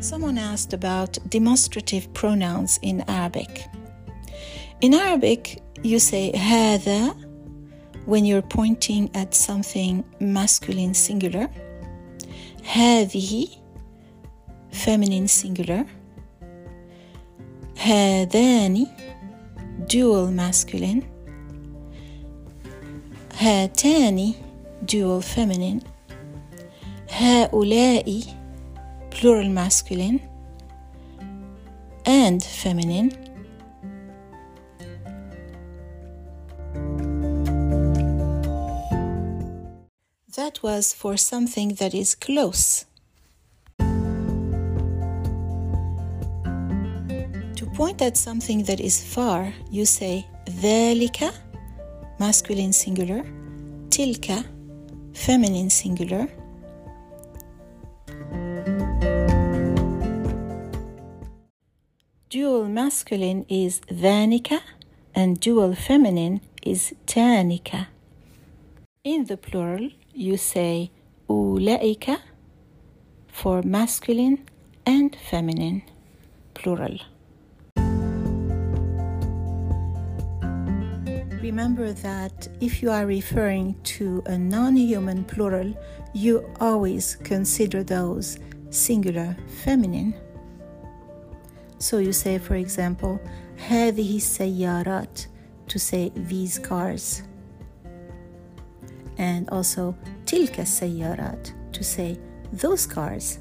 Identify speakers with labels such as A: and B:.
A: Someone asked about demonstrative pronouns in Arabic. In Arabic, you say هذا when you're pointing at something masculine singular, هذه feminine singular, هذان dual masculine, هاتان dual feminine, هؤلاء plural masculine and feminine. That was for something that is close. To point at something that is far, you say dhalika, masculine singular, tilka feminine singular dual masculine is ذانك and dual feminine is تانك. In the plural, you say أولئك for masculine and feminine plural. Remember that if you are referring to a non human plural, you always consider those singular feminine. So you say, for example, هذه السيارات to say these cars. And also تلك السيارات to say those cars.